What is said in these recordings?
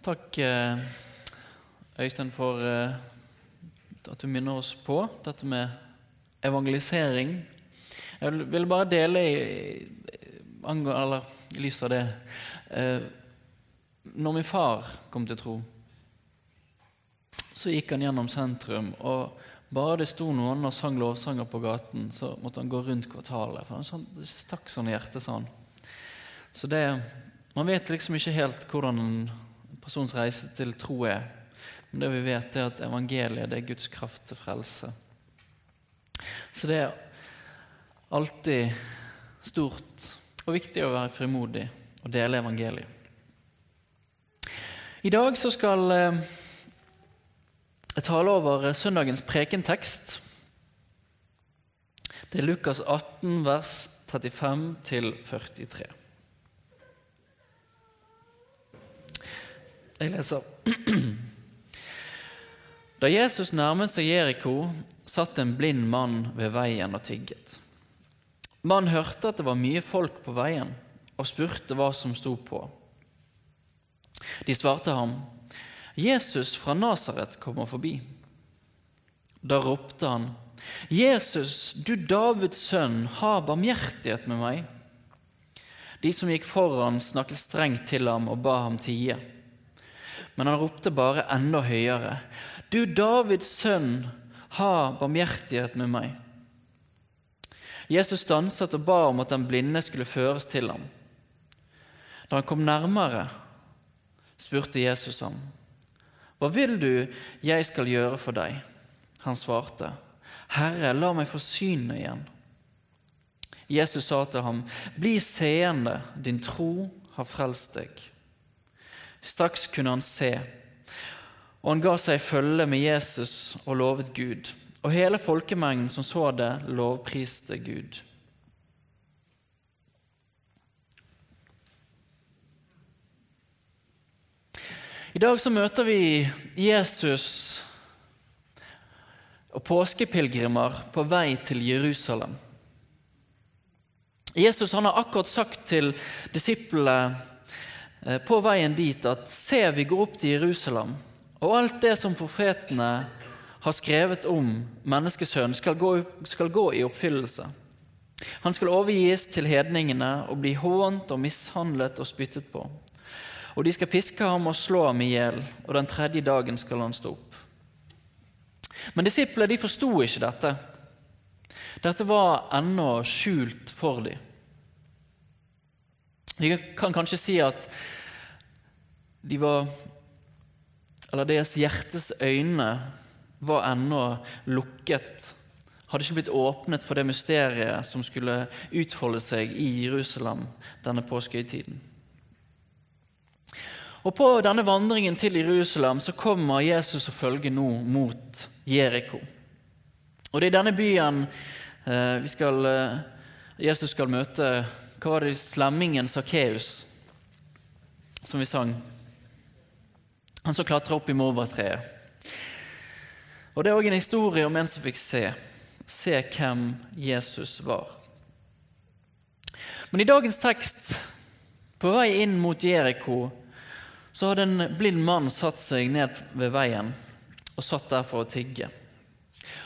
Takk, eh, Øystein, for eh, at du minner oss på dette med evangelisering. Jeg vil- bare dele i, eller, i lys av det eh, Når min far kom til tro, så gikk han gjennom sentrum. og bare det sto noen og sang lovsanger på gaten, så måtte han gå rundt kvartalet. For han sånn, stakk sånn i hjertet, sa han. Så det, Man vet liksom ikke helt hvordan en persons reise til tro er. Men det vi vet, er at evangeliet det er Guds kraft til frelse. Så det er alltid stort og viktig å være frimodig og dele evangeliet. I dag så skal eh, jeg tale over søndagens prekentekst. Det er Lukas 18, vers 35 43. Jeg leser. Da Jesus nærmet seg Jeriko, satt en blind mann ved veien og tigget. Mannen hørte at det var mye folk på veien, og spurte hva som sto på. De svarte ham, Jesus fra Nasaret kommer forbi. Da ropte han, Jesus, du Davids sønn, ha barmhjertighet med meg. De som gikk foran, snakket strengt til ham og ba ham tie. Men han ropte bare enda høyere, du Davids sønn, ha barmhjertighet med meg. Jesus stanset og ba om at den blinde skulle føres til ham. Da han kom nærmere, spurte Jesus ham, hva vil du jeg skal gjøre for deg? Han svarte, Herre, la meg få synet igjen. Jesus sa til ham, Bli seende, din tro har frelst deg. Straks kunne han se, og han ga seg følge med Jesus og lovet Gud. Og hele folkemengden som så det, lovpriste Gud. I dag så møter vi Jesus og påskepilegrimer på vei til Jerusalem. Jesus han har akkurat sagt til disiplene på veien dit at se, vi går opp til Jerusalem, og alt det som profetene har skrevet om menneskesønnen, skal gå, skal gå i oppfyllelse. Han skal overgis til hedningene og bli hånt og mishandlet og spyttet på. Og de skal piske ham og slå ham i hjel, og den tredje dagen skal han stå opp. Men disiplene de forsto ikke dette. Dette var ennå skjult for dem. Vi kan kanskje si at de var Eller deres hjertes øyne var ennå lukket. Hadde ikke blitt åpnet for det mysteriet som skulle utfolde seg i Jerusalem denne påskehøytiden. Og På denne vandringen til Jerusalem så kommer Jesus og følger nå mot Jeriko. Og Det er i denne byen eh, skal, eh, Jesus skal møte hva var det slemmingen Sakkeus, som vi sang. Han som klatra opp i morbærtreet. Og Det er òg en historie om en som fikk se. Se hvem Jesus var. Men i dagens tekst, på vei inn mot Jeriko, så hadde en blind mann satt seg ned ved veien og satt der for å tigge.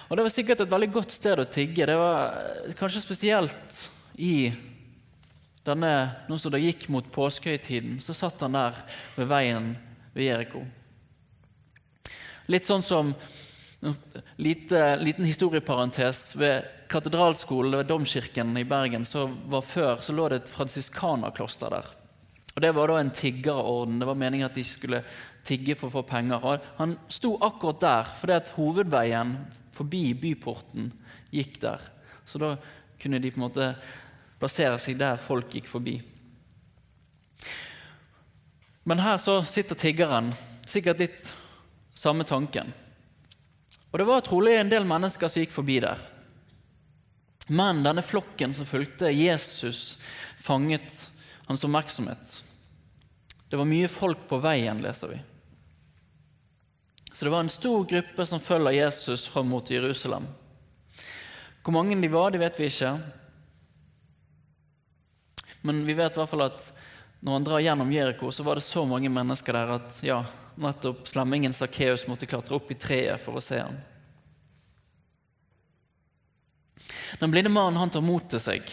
Og Det var sikkert et veldig godt sted å tigge. Det var kanskje spesielt i denne, Nå som det gikk mot påskehøytiden, så satt han der ved veien ved Jeriko. Litt sånn som en lite, liten historieparentes. Ved katedralskolen ved Domkirken i Bergen så var før så lå det et fransiskanerkloster der. Og Det var da en tiggerorden. Det var meningen at de skulle tigge for å få penger. Og han sto akkurat der fordi at hovedveien forbi byporten gikk der. Så da kunne de på en måte plassere seg der folk gikk forbi. Men her så sitter tiggeren, sikkert litt samme tanken. Og det var trolig en del mennesker som gikk forbi der. Men denne flokken som fulgte Jesus, fanget hans oppmerksomhet. Det var mye folk på veien, leser vi. Så det var en stor gruppe som følger Jesus fram mot Jerusalem. Hvor mange de var, det vet vi ikke. Men vi vet i hvert fall at når han drar gjennom Jeriko, så var det så mange mennesker der at ja, nettopp slemmingen Sakkeus måtte klatre opp i treet for å se ham. Den blinde mannen han tar mot til seg.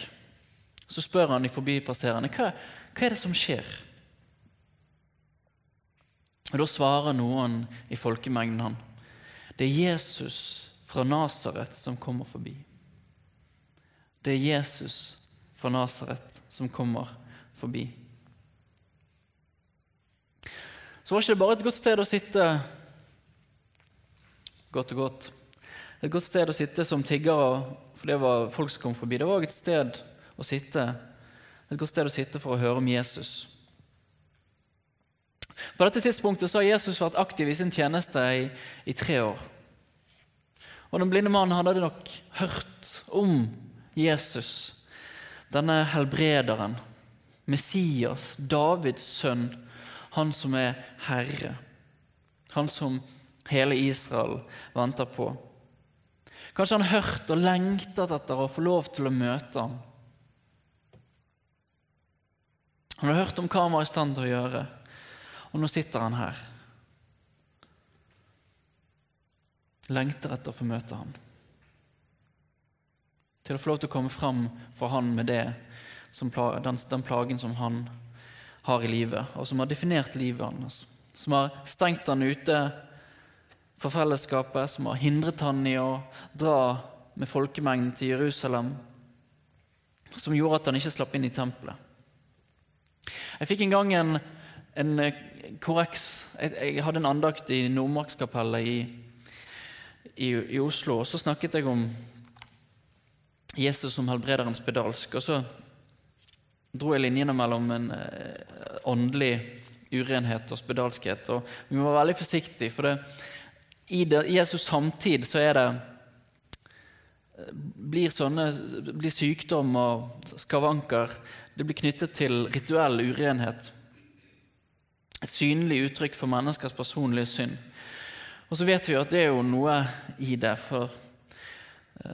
Så spør han de forbipasserende hva, hva er det som skjer. Og Da svarer noen i folkemengden han. Det er Jesus fra Nasaret som kommer forbi. Det er Jesus fra Nasaret som kommer forbi. Så var ikke det bare et godt sted å sitte godt og godt. Et godt sted å sitte som tigger, for det var folk som kom forbi. Det var også et sted å sitte, et godt sted å sitte for å høre om Jesus. På dette tidspunktet så har Jesus vært aktiv i sin tjeneste i, i tre år. Og Den blinde mannen hadde nok hørt om Jesus, denne helbrederen, Messias, Davids sønn, han som er herre, han som hele Israel venter på. Kanskje han har hørt og lengtet etter å få lov til å møte ham. Han har hørt om hva han var i stand til å gjøre, og nå sitter han her. Lengter etter å få møte ham. Til å få lov til å komme fram for han med det, den, den plagen som han har i livet, og som har definert livet hans. Som har stengt han ute fra fellesskapet, som har hindret han i å dra med folkemengden til Jerusalem. Som gjorde at han ikke slapp inn i tempelet. Jeg fikk en gang en, en korreks jeg, jeg, hadde en andakt i Nordmarkskapellet i, i, i Oslo, og så snakket jeg om Jesus som helbrederen spedalsk. Og så dro jeg linjene mellom en eh, åndelig urenhet og spedalskhet. Og vi må være veldig forsiktige, for i, det, i Jesus samtid så er det eh, blir, sånne, blir sykdom og skavanker det blir knyttet til rituell urenhet. Et synlig uttrykk for menneskers personlige synd. Og så vet vi at det er jo noe i det, for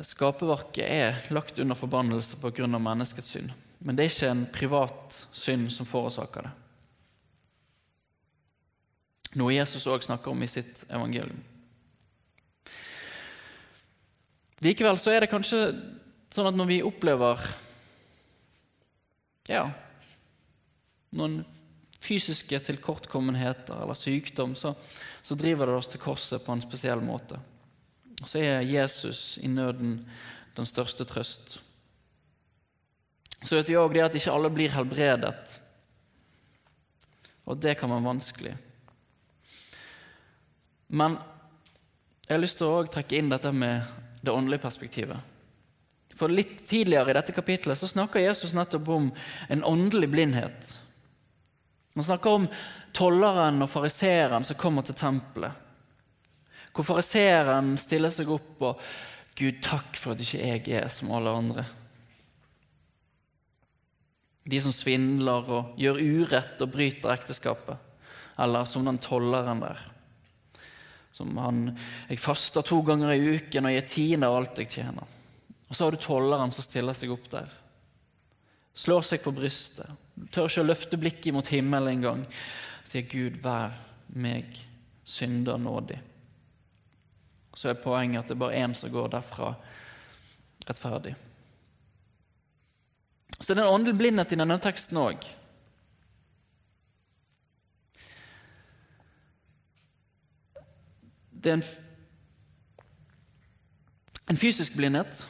skaperverket er lagt under forbannelse pga. menneskets synd. Men det er ikke en privat synd som forårsaker det. Noe Jesus òg snakker om i sitt evangelium. Likevel så er det kanskje sånn at når vi opplever ja, noen fysiske tilkortkommenheter eller sykdom, så, så driver det oss til korset på en spesiell måte. Og så er Jesus i nøden den største trøst. Så vet vi òg det at ikke alle blir helbredet. Og det kan være vanskelig. Men jeg har lyst til å trekke inn dette med det åndelige perspektivet. For Litt tidligere i dette kapitlet så snakker Jesus nettopp om en åndelig blindhet. Han snakker om tolleren og fariseeren som kommer til tempelet. Hvor fariseeren stiller seg opp og 'Gud, takk for at ikke jeg er som alle andre'. De som svindler og gjør urett og bryter ekteskapet. Eller som den tolleren der. Som han 'Jeg faster to ganger i uken og gir tiende av alt jeg tjener'. Og så har du tolleren som stiller seg opp der. Slår seg på brystet. Tør ikke å løfte blikket mot himmelen engang. Sier 'Gud, vær meg synder nådig'. Så er poenget at det er bare én som går derfra rettferdig. Så det er en åndelig blindhet i denne teksten òg. Det er en, en fysisk blindhet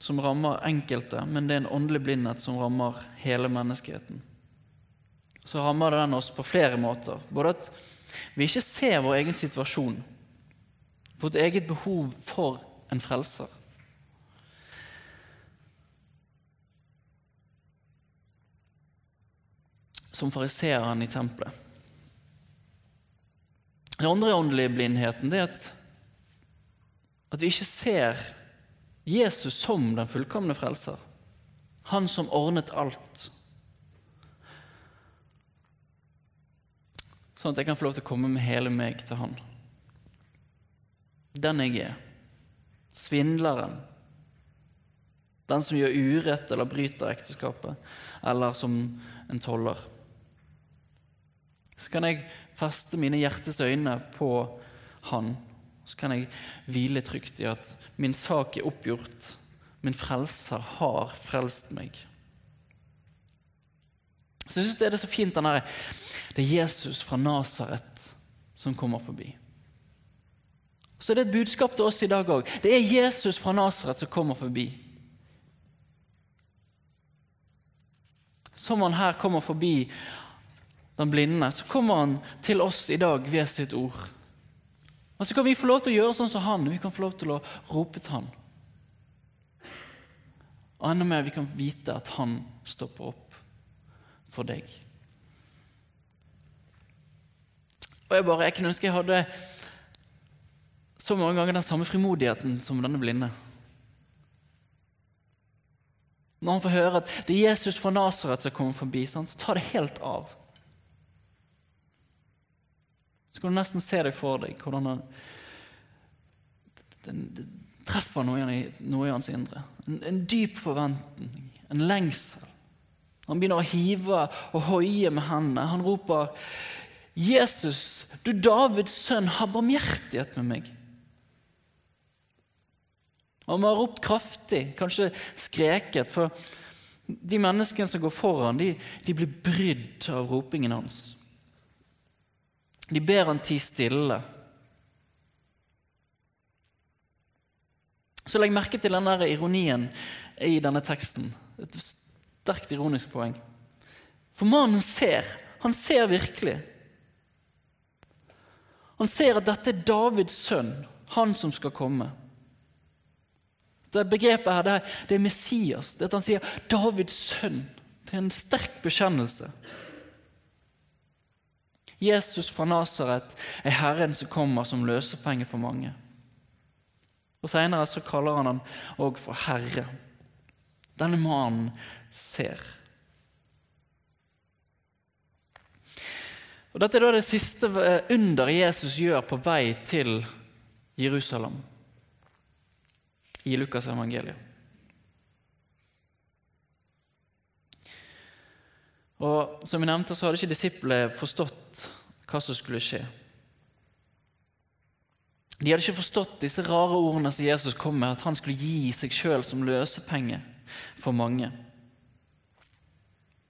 som rammer enkelte, men det er en åndelig blindhet som rammer hele menneskeheten. Så rammer den oss på flere måter. Både at vi ikke ser vår egen situasjon, vårt eget behov for en frelser. som fariseeren i tempelet. Den andre åndelige blindheten er at, at vi ikke ser Jesus som den fullkomne frelser. Han som ordnet alt. Sånn at jeg kan få lov til å komme med hele meg til han. Den jeg er. Svindleren. Den som gjør urett eller bryter ekteskapet, eller som en toller. Så kan jeg feste mine hjertes øyne på Han. Så kan jeg hvile trygt i at min sak er oppgjort. Min frelser har frelst meg. Så jeg syns det er det så fint den der, det er Jesus fra Nasaret som kommer forbi. Så det er et budskap til oss i dag òg. Det er Jesus fra Nasaret som kommer forbi. Som han her kommer forbi den blinde, så kommer han til oss i dag ved sitt ord. Og så kan vi få lov til å gjøre sånn som han. Vi kan få lov til å rope til han. Og enda mer vi kan vite at han stopper opp for deg. Og Jeg bare, jeg kunne ønske jeg hadde så mange ganger den samme frimodigheten som denne blinde. Når han får høre at det er Jesus fra Nasaret som kommer forbi, så tar det helt av. Så kan du nesten se deg for deg hvordan han, det, det treffer noe i, noe i hans indre. En, en, dyp forventning, en lengsel. Han begynner å hive og hoie med hendene. Han roper, 'Jesus, du Davids sønn, ha barmhjertighet med meg.' Og må har ropt kraftig, kanskje skreket, for de menneskene som går foran, de, de blir brydd av ropingen hans. De ber han tie stille. Så legg merke til den ironien i denne teksten. Et sterkt ironisk poeng. For mannen ser. Han ser virkelig. Han ser at dette er Davids sønn, han som skal komme. Det begrepet her, det er, det er Messias. Det at han sier 'Davids sønn'. Det er en sterk bekjennelse. Jesus fra Nasaret er Herren som kommer som løsepenge for mange. Og Senere så kaller han han òg for Herre. Denne mannen ser. Og Dette er da det siste under Jesus gjør på vei til Jerusalem i Lukas evangeliet. Og Som jeg nevnte, så hadde ikke disiplene forstått hva som skulle skje. De hadde ikke forstått disse rare ordene som Jesus kom med, at han skulle gi seg sjøl som løsepenge for mange.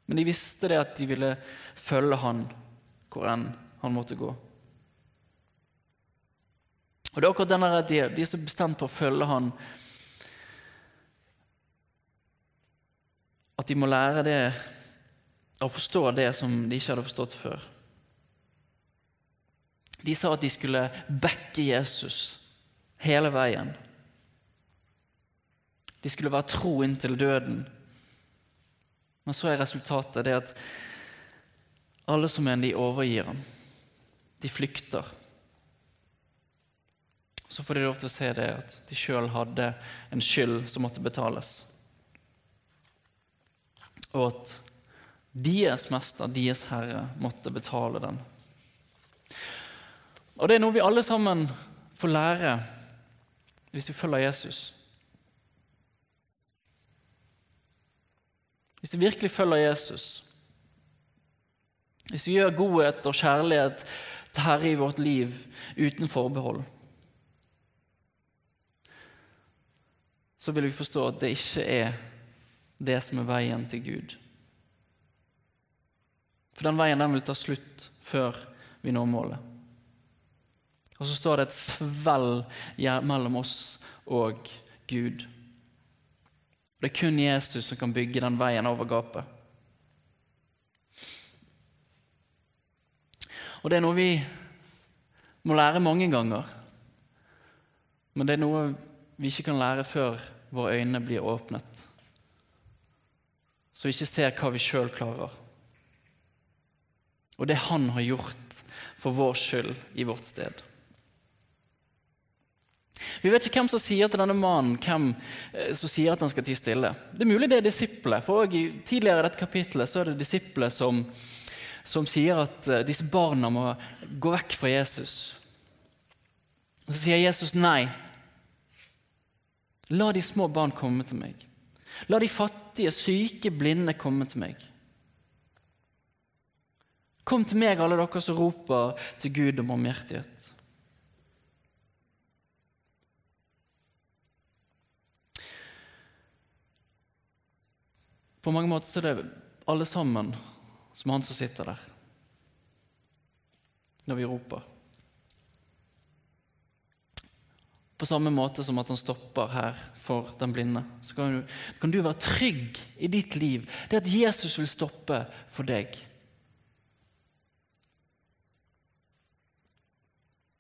Men de visste det at de ville følge han hvor enn han måtte gå. Og det er akkurat denne de, de er så bestemt på å følge han at de må lære det å forstå det som de ikke hadde forstått før. De sa at de skulle backe Jesus hele veien. De skulle være tro inntil døden. Men så er resultatet det at alle som en, de overgir ham. De flykter. Så får de lov til å se det at de sjøl hadde en skyld som måtte betales og at deres mester, deres herre, måtte betale den. Og Det er noe vi alle sammen får lære hvis vi følger Jesus. Hvis vi virkelig følger Jesus, hvis vi gjør godhet og kjærlighet til Herre i vårt liv uten forbehold, så vil vi forstå at det ikke er det som er veien til Gud. For den veien den vil ta slutt før vi når målet. Og så står det et svell mellom oss og Gud. Det er kun Jesus som kan bygge den veien over gapet. Og det er noe vi må lære mange ganger. Men det er noe vi ikke kan lære før våre øyne blir åpnet så vi ikke ser hva vi sjøl klarer. og det han har gjort for vår skyld i vårt sted. Vi vet ikke hvem som sier til denne mannen hvem eh, som sier at han skal tie stille. Det er mulig det er disiplet, for også tidligere i dette kapittelet så er det disiplet som, som sier at eh, disse barna må gå vekk fra Jesus. Og Så sier Jesus nei. La de små barn komme til meg. La de fattige, syke, blinde komme til meg. Kom til meg, alle dere som roper til Gud om barmhjertighet. På mange måter så er det alle sammen som han som sitter der, når vi roper. På samme måte som at han stopper her for den blinde. Så kan du, kan du være trygg i ditt liv. Det at Jesus vil stoppe for deg.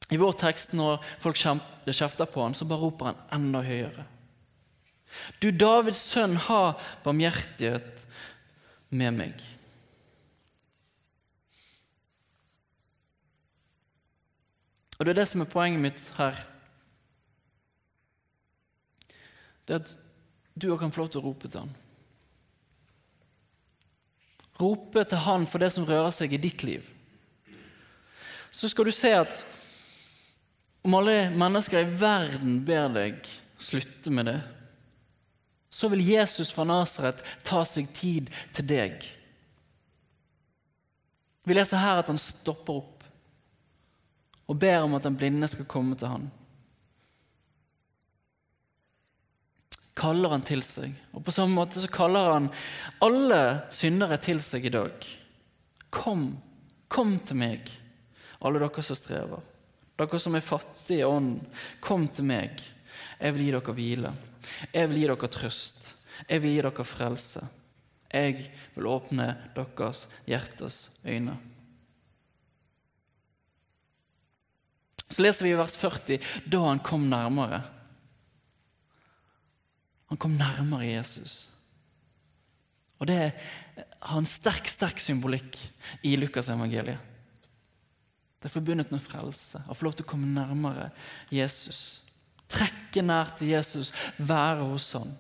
I vår tekst, når folk kjefter på han, så bare roper han enda høyere. Du Davids sønn, ha barmhjertighet med meg. Og Det er det som er poenget mitt her. Det er at du òg kan få lov til å rope til han. Rope til han for det som rører seg i ditt liv. Så skal du se at om alle mennesker i verden ber deg slutte med det, så vil Jesus fra Nasaret ta seg tid til deg. Vi leser her at han stopper opp og ber om at den blinde skal komme til han. Kaller han til seg. Og På samme måte så kaller han alle syndere til seg i dag. Kom, kom til meg, alle dere som strever. Dere som er fattige i ånden, kom til meg. Jeg vil gi dere hvile. Jeg vil gi dere trøst. Jeg vil gi dere frelse. Jeg vil åpne deres hjertes øyne. Så leser vi i vers 40 da han kom nærmere. Han kom nærmere Jesus. Og det har en sterk sterk symbolikk i Lukasevangeliet. Det er forbundet med frelse. Å få lov til å komme nærmere Jesus. Trekke nær til Jesus, være hos han.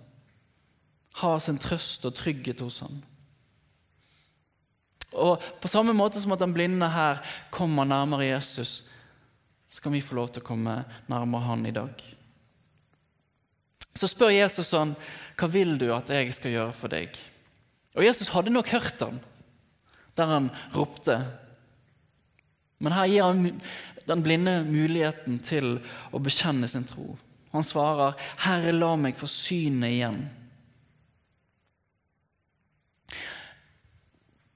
Ha sin trøst og trygghet hos han. Og På samme måte som at den blinde her kommer nærmere Jesus, så kan vi få lov til å komme nærmere han i dag. Så spør Jesus han, 'Hva vil du at jeg skal gjøre for deg?' Og Jesus hadde nok hørt han, der han ropte men her gir han den blinde muligheten til å bekjenne sin tro. Han svarer, 'Herre, la meg få synet igjen'.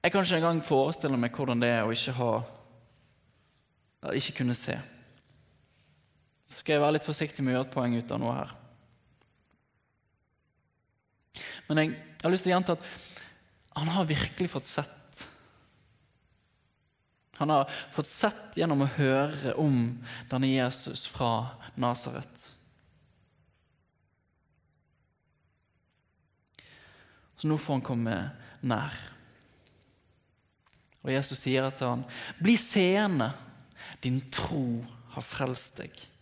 Jeg kan ikke engang forestille meg hvordan det er å ikke ha ikke kunne se. Så skal jeg være litt forsiktig med å gjøre et poeng ut av noe her. Men jeg, jeg har lyst til å gjenta at han har virkelig fått sett han har fått sett gjennom å høre om denne Jesus fra Nasaret. Så nå får han komme nær. Og Jesus sier til han, 'Bli seende, din tro har frelst deg.'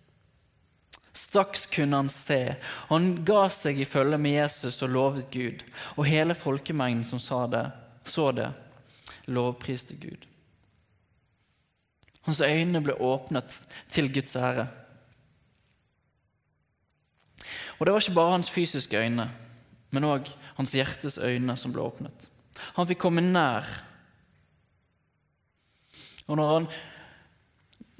Straks kunne han se, og han ga seg i følge med Jesus og lovet Gud. Og hele folkemengden som sa det, så det, lovpriste Gud. Hans øyne ble åpnet til Guds ære. Og det var ikke bare hans fysiske øyne, men òg hans hjertes øyne som ble åpnet. Han fikk komme nær. Og når, han,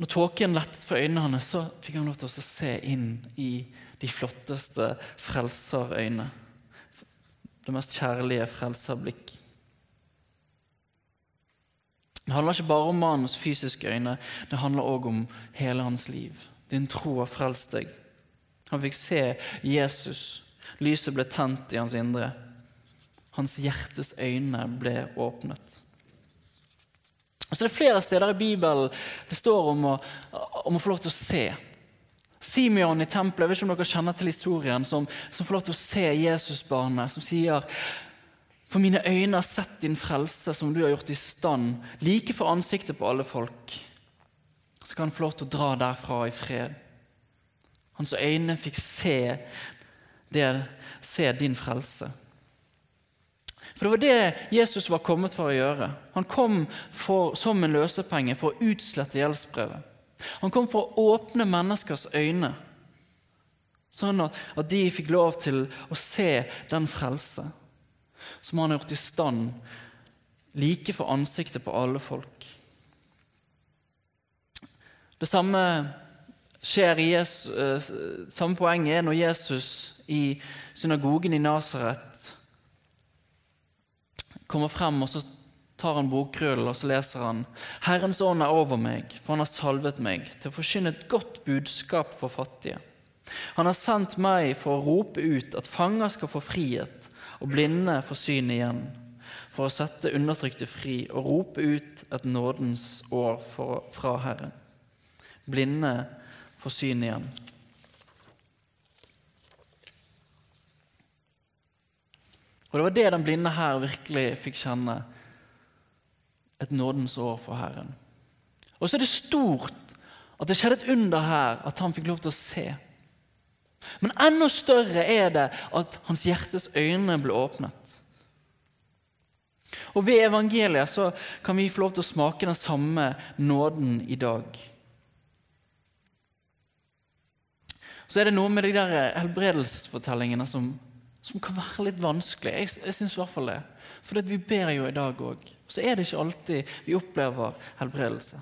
når tåken lettet for øynene hans, så fikk han lov til å se inn i de flotteste frelserøyne. Det mest kjærlige frelserblikk. Det handler ikke bare om mannens fysiske øyne, det handler òg om hele hans liv. Din tro har frelst deg. Han fikk se Jesus. Lyset ble tent i hans indre. Hans hjertes øyne ble åpnet. Så er det flere steder i Bibelen det står om å, om å få lov til å se. Simeon i tempelet, jeg vet ikke om dere kjenner til historien, som, som får lov til å se Jesusbarnet, som sier For mine øyne har sett din frelse, som du har gjort i stand, like for ansiktet på alle folk. Så kan han få lov til å dra derfra i fred. Hans øyne fikk se, det, se din frelse. For det var det Jesus var kommet for å gjøre. Han kom for, som en løsepenge for å utslette gjeldsbrevet. Han kom for å åpne menneskers øyne, sånn at, at de fikk lov til å se den frelse som han har gjort i stand like for ansiktet på alle folk. Det samme skjer i Jesus, eh, samme poeng er når Jesus i synagogen i Nasaret kommer frem, og så tar han bokkrøllen og så leser han Herrens ånd er over meg, for han har salvet meg til å forkynne et godt budskap for fattige. Han har sendt meg for å rope ut at fanger skal få frihet, og blinde få syn igjen, for å sette undertrykte fri og rope ut et nådens år fra Herren. Blinde får syn igjen. Og Det var det den blinde her virkelig fikk kjenne. Et nådens år for Herren. Og så er det stort at det skjedde et under her, at han fikk lov til å se. Men enda større er det at hans hjertes øyne ble åpnet. Og Ved evangeliet så kan vi få lov til å smake den samme nåden i dag. Så er det noe med de der helbredelsesfortellingene som, som kan være litt vanskelig. Jeg, jeg synes i hvert fall det. For vi ber jo i dag òg. Så er det ikke alltid vi opplever helbredelse.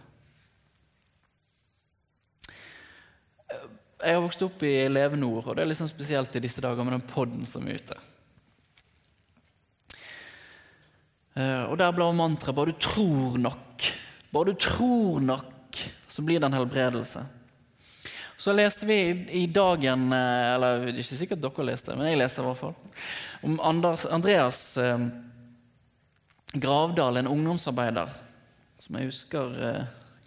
Jeg har vokst opp i Leve Nord, og det er liksom spesielt i disse dager med den podden som er ute. Eh, og Der blar mantraet 'bare du tror nok'. Bare du tror nok, så blir det en helbredelse. Så leste vi i dagen eh, Eller det er ikke sikkert dere leste, men jeg leste i hvert fall. Om Andreas eh, Gravdal, en ungdomsarbeider som jeg husker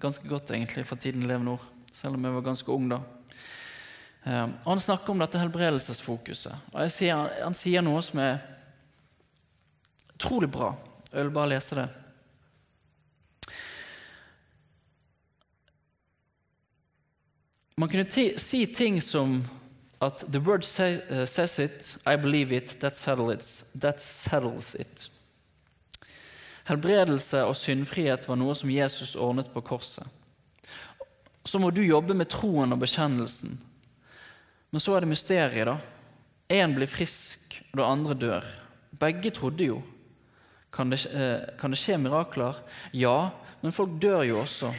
ganske godt egentlig fra tiden i Leve Nord, selv om jeg var ganske ung da. Eh, han snakker om dette helbredelsesfokuset. og sier, Han sier noe som er utrolig bra. Jeg vil bare lese det. Man kunne si ting som at The word say, uh, says it, I believe it, that settles, that settles it. Helbredelse og syndfrihet var noe som Jesus ordnet på korset. Så må du jobbe med troen og bekjennelsen. Men så er det mysteriet, da. Én blir frisk, og det andre dør. Begge trodde jo. Kan det, eh, kan det skje mirakler? Ja, men folk dør jo også.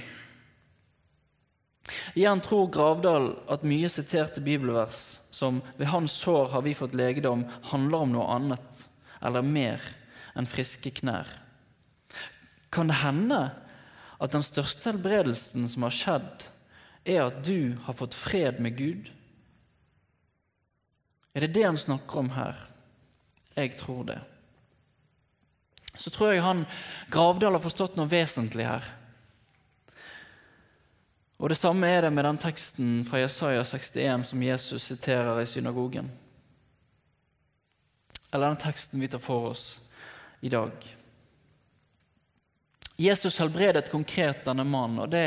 Igjen tror Gravdal at mye siterte bibelvers som 'ved hans sår har vi fått legedom', handler om noe annet eller mer enn friske knær. Kan det hende at den største helbredelsen som har skjedd, er at du har fått fred med Gud? Er det det han snakker om her? Jeg tror det. Så tror jeg han Gravdal har forstått noe vesentlig her. Og Det samme er det med den teksten fra Jesaja 61 som Jesus siterer i synagogen. Eller den teksten vi tar for oss i dag. Jesus helbredet konkret denne mannen, og det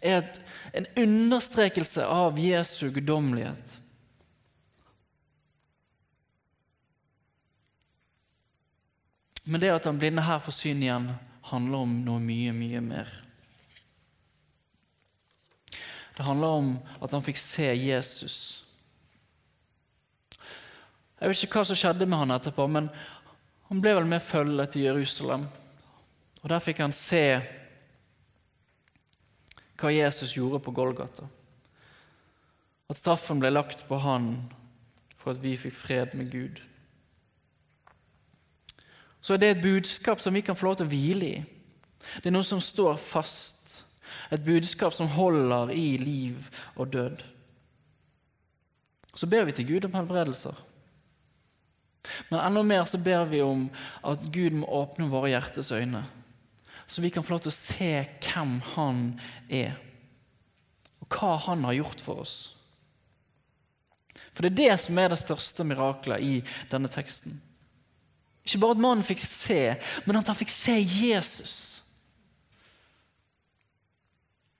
er et, en understrekelse av Jesu guddommelighet. Men det at den blinde her får syn igjen, handler om noe mye, mye mer. Det handler om at han fikk se Jesus. Jeg vet ikke hva som skjedde med han etterpå, men han ble vel med følge til Jerusalem. Og Der fikk han se hva Jesus gjorde på Golgata. At straffen ble lagt på han for at vi fikk fred med Gud så er det et budskap som vi kan få lov til å hvile i. Det er noe som står fast. Et budskap som holder i liv og død. Så ber vi til Gud om helbredelser. Men enda mer så ber vi om at Gud må åpne våre hjertes øyne, så vi kan få lov til å se hvem Han er, og hva Han har gjort for oss. For det er det som er det største miraklet i denne teksten. Ikke bare at mannen fikk se, men at han fikk se Jesus.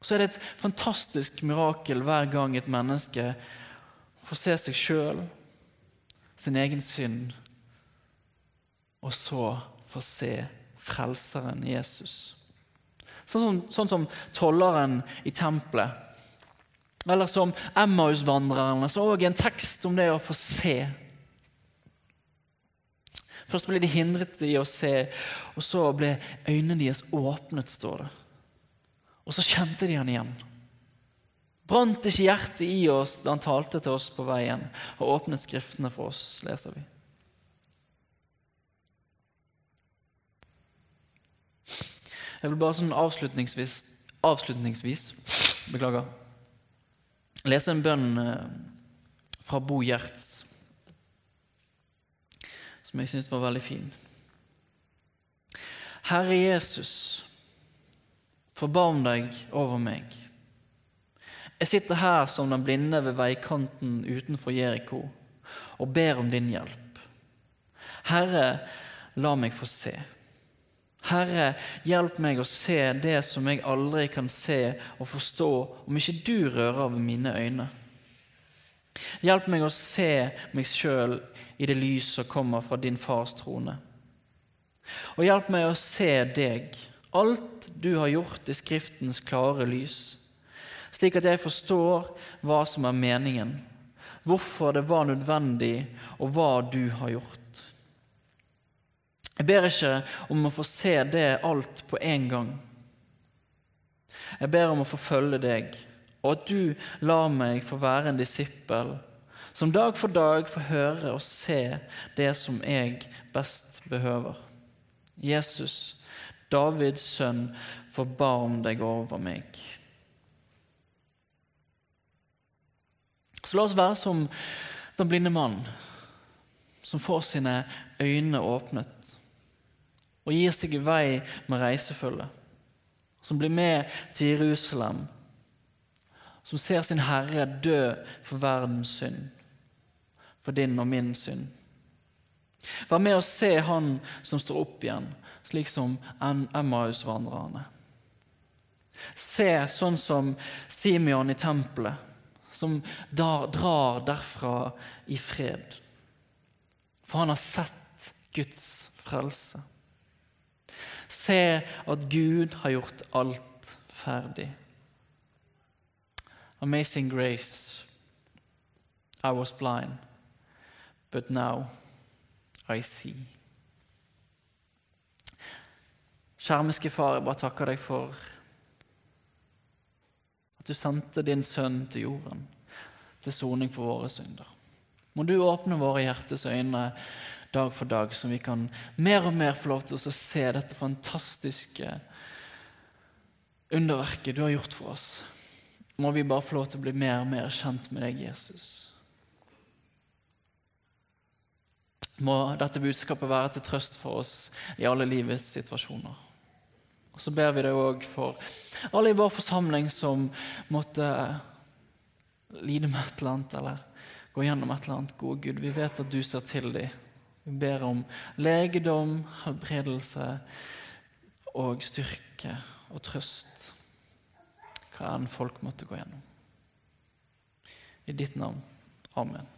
Så er det et fantastisk mirakel hver gang et menneske får se seg sjøl, sin egen synd, og så får se Frelseren Jesus. Sånn som, sånn som tolleren i tempelet. Eller som Emmaus-vandrerne, Så òg en tekst om det å få se. Først ble de hindret i å se, og så ble øynene deres åpnet, står det. Og så kjente de han igjen. Brant ikke hjertet i oss da han talte til oss på veien og åpnet Skriftene for oss, leser vi. Jeg vil bare sånn avslutningsvis, avslutningsvis beklager, lese en bønn eh, fra Bo Gjerts som jeg syns var veldig fin. Herre Jesus, forbarm deg over meg. Jeg sitter her som den blinde ved veikanten utenfor Jeriko og ber om din hjelp. Herre, la meg få se. Herre, hjelp meg å se det som jeg aldri kan se og forstå om ikke du rører ved mine øyne. Hjelp meg å se meg sjøl i det lys som kommer fra din fars trone. Og hjelp meg å se deg, alt du har gjort i Skriftens klare lys, slik at jeg forstår hva som er meningen, hvorfor det var nødvendig, og hva du har gjort. Jeg ber ikke om å få se det alt på en gang. Jeg ber om å få følge deg, og at du lar meg få være en disippel som dag for dag får høre og se det som jeg best behøver. Jesus, Davids sønn, forbarm deg over meg. Så la oss være som den blinde mannen som får sine øyne åpnet og gir seg i vei med reisefølge. Som blir med til Jerusalem, som ser sin Herre dø for verdens synd, for din og min synd. Vær med å se Han som står opp igjen, slik som Emmaus-vandrerne. Se sånn som Simeon i tempelet, som drar derfra i fred. For han har sett Guds frelse. Se at Gud har gjort alt ferdig. Amazing grace. I was blind, but now I see. Skjermiske far, jeg bare takker deg for at du sendte din sønn til jorden til soning for våre synder. Må du åpne våre hjertes øyne dag for dag, så vi kan mer og mer få lov til å se dette fantastiske underverket du har gjort for oss. Må vi bare få lov til å bli mer og mer kjent med deg, Jesus. Må dette budskapet være til trøst for oss i alle livets situasjoner. Og Så ber vi deg òg for alle i vår forsamling som måtte lide med et eller annet, eller gå gjennom et eller annet. Gode Gud, vi vet at du ser til dem. Vi ber om legedom, helbredelse og styrke og trøst, hva enn folk måtte gå gjennom. I ditt navn. Amen.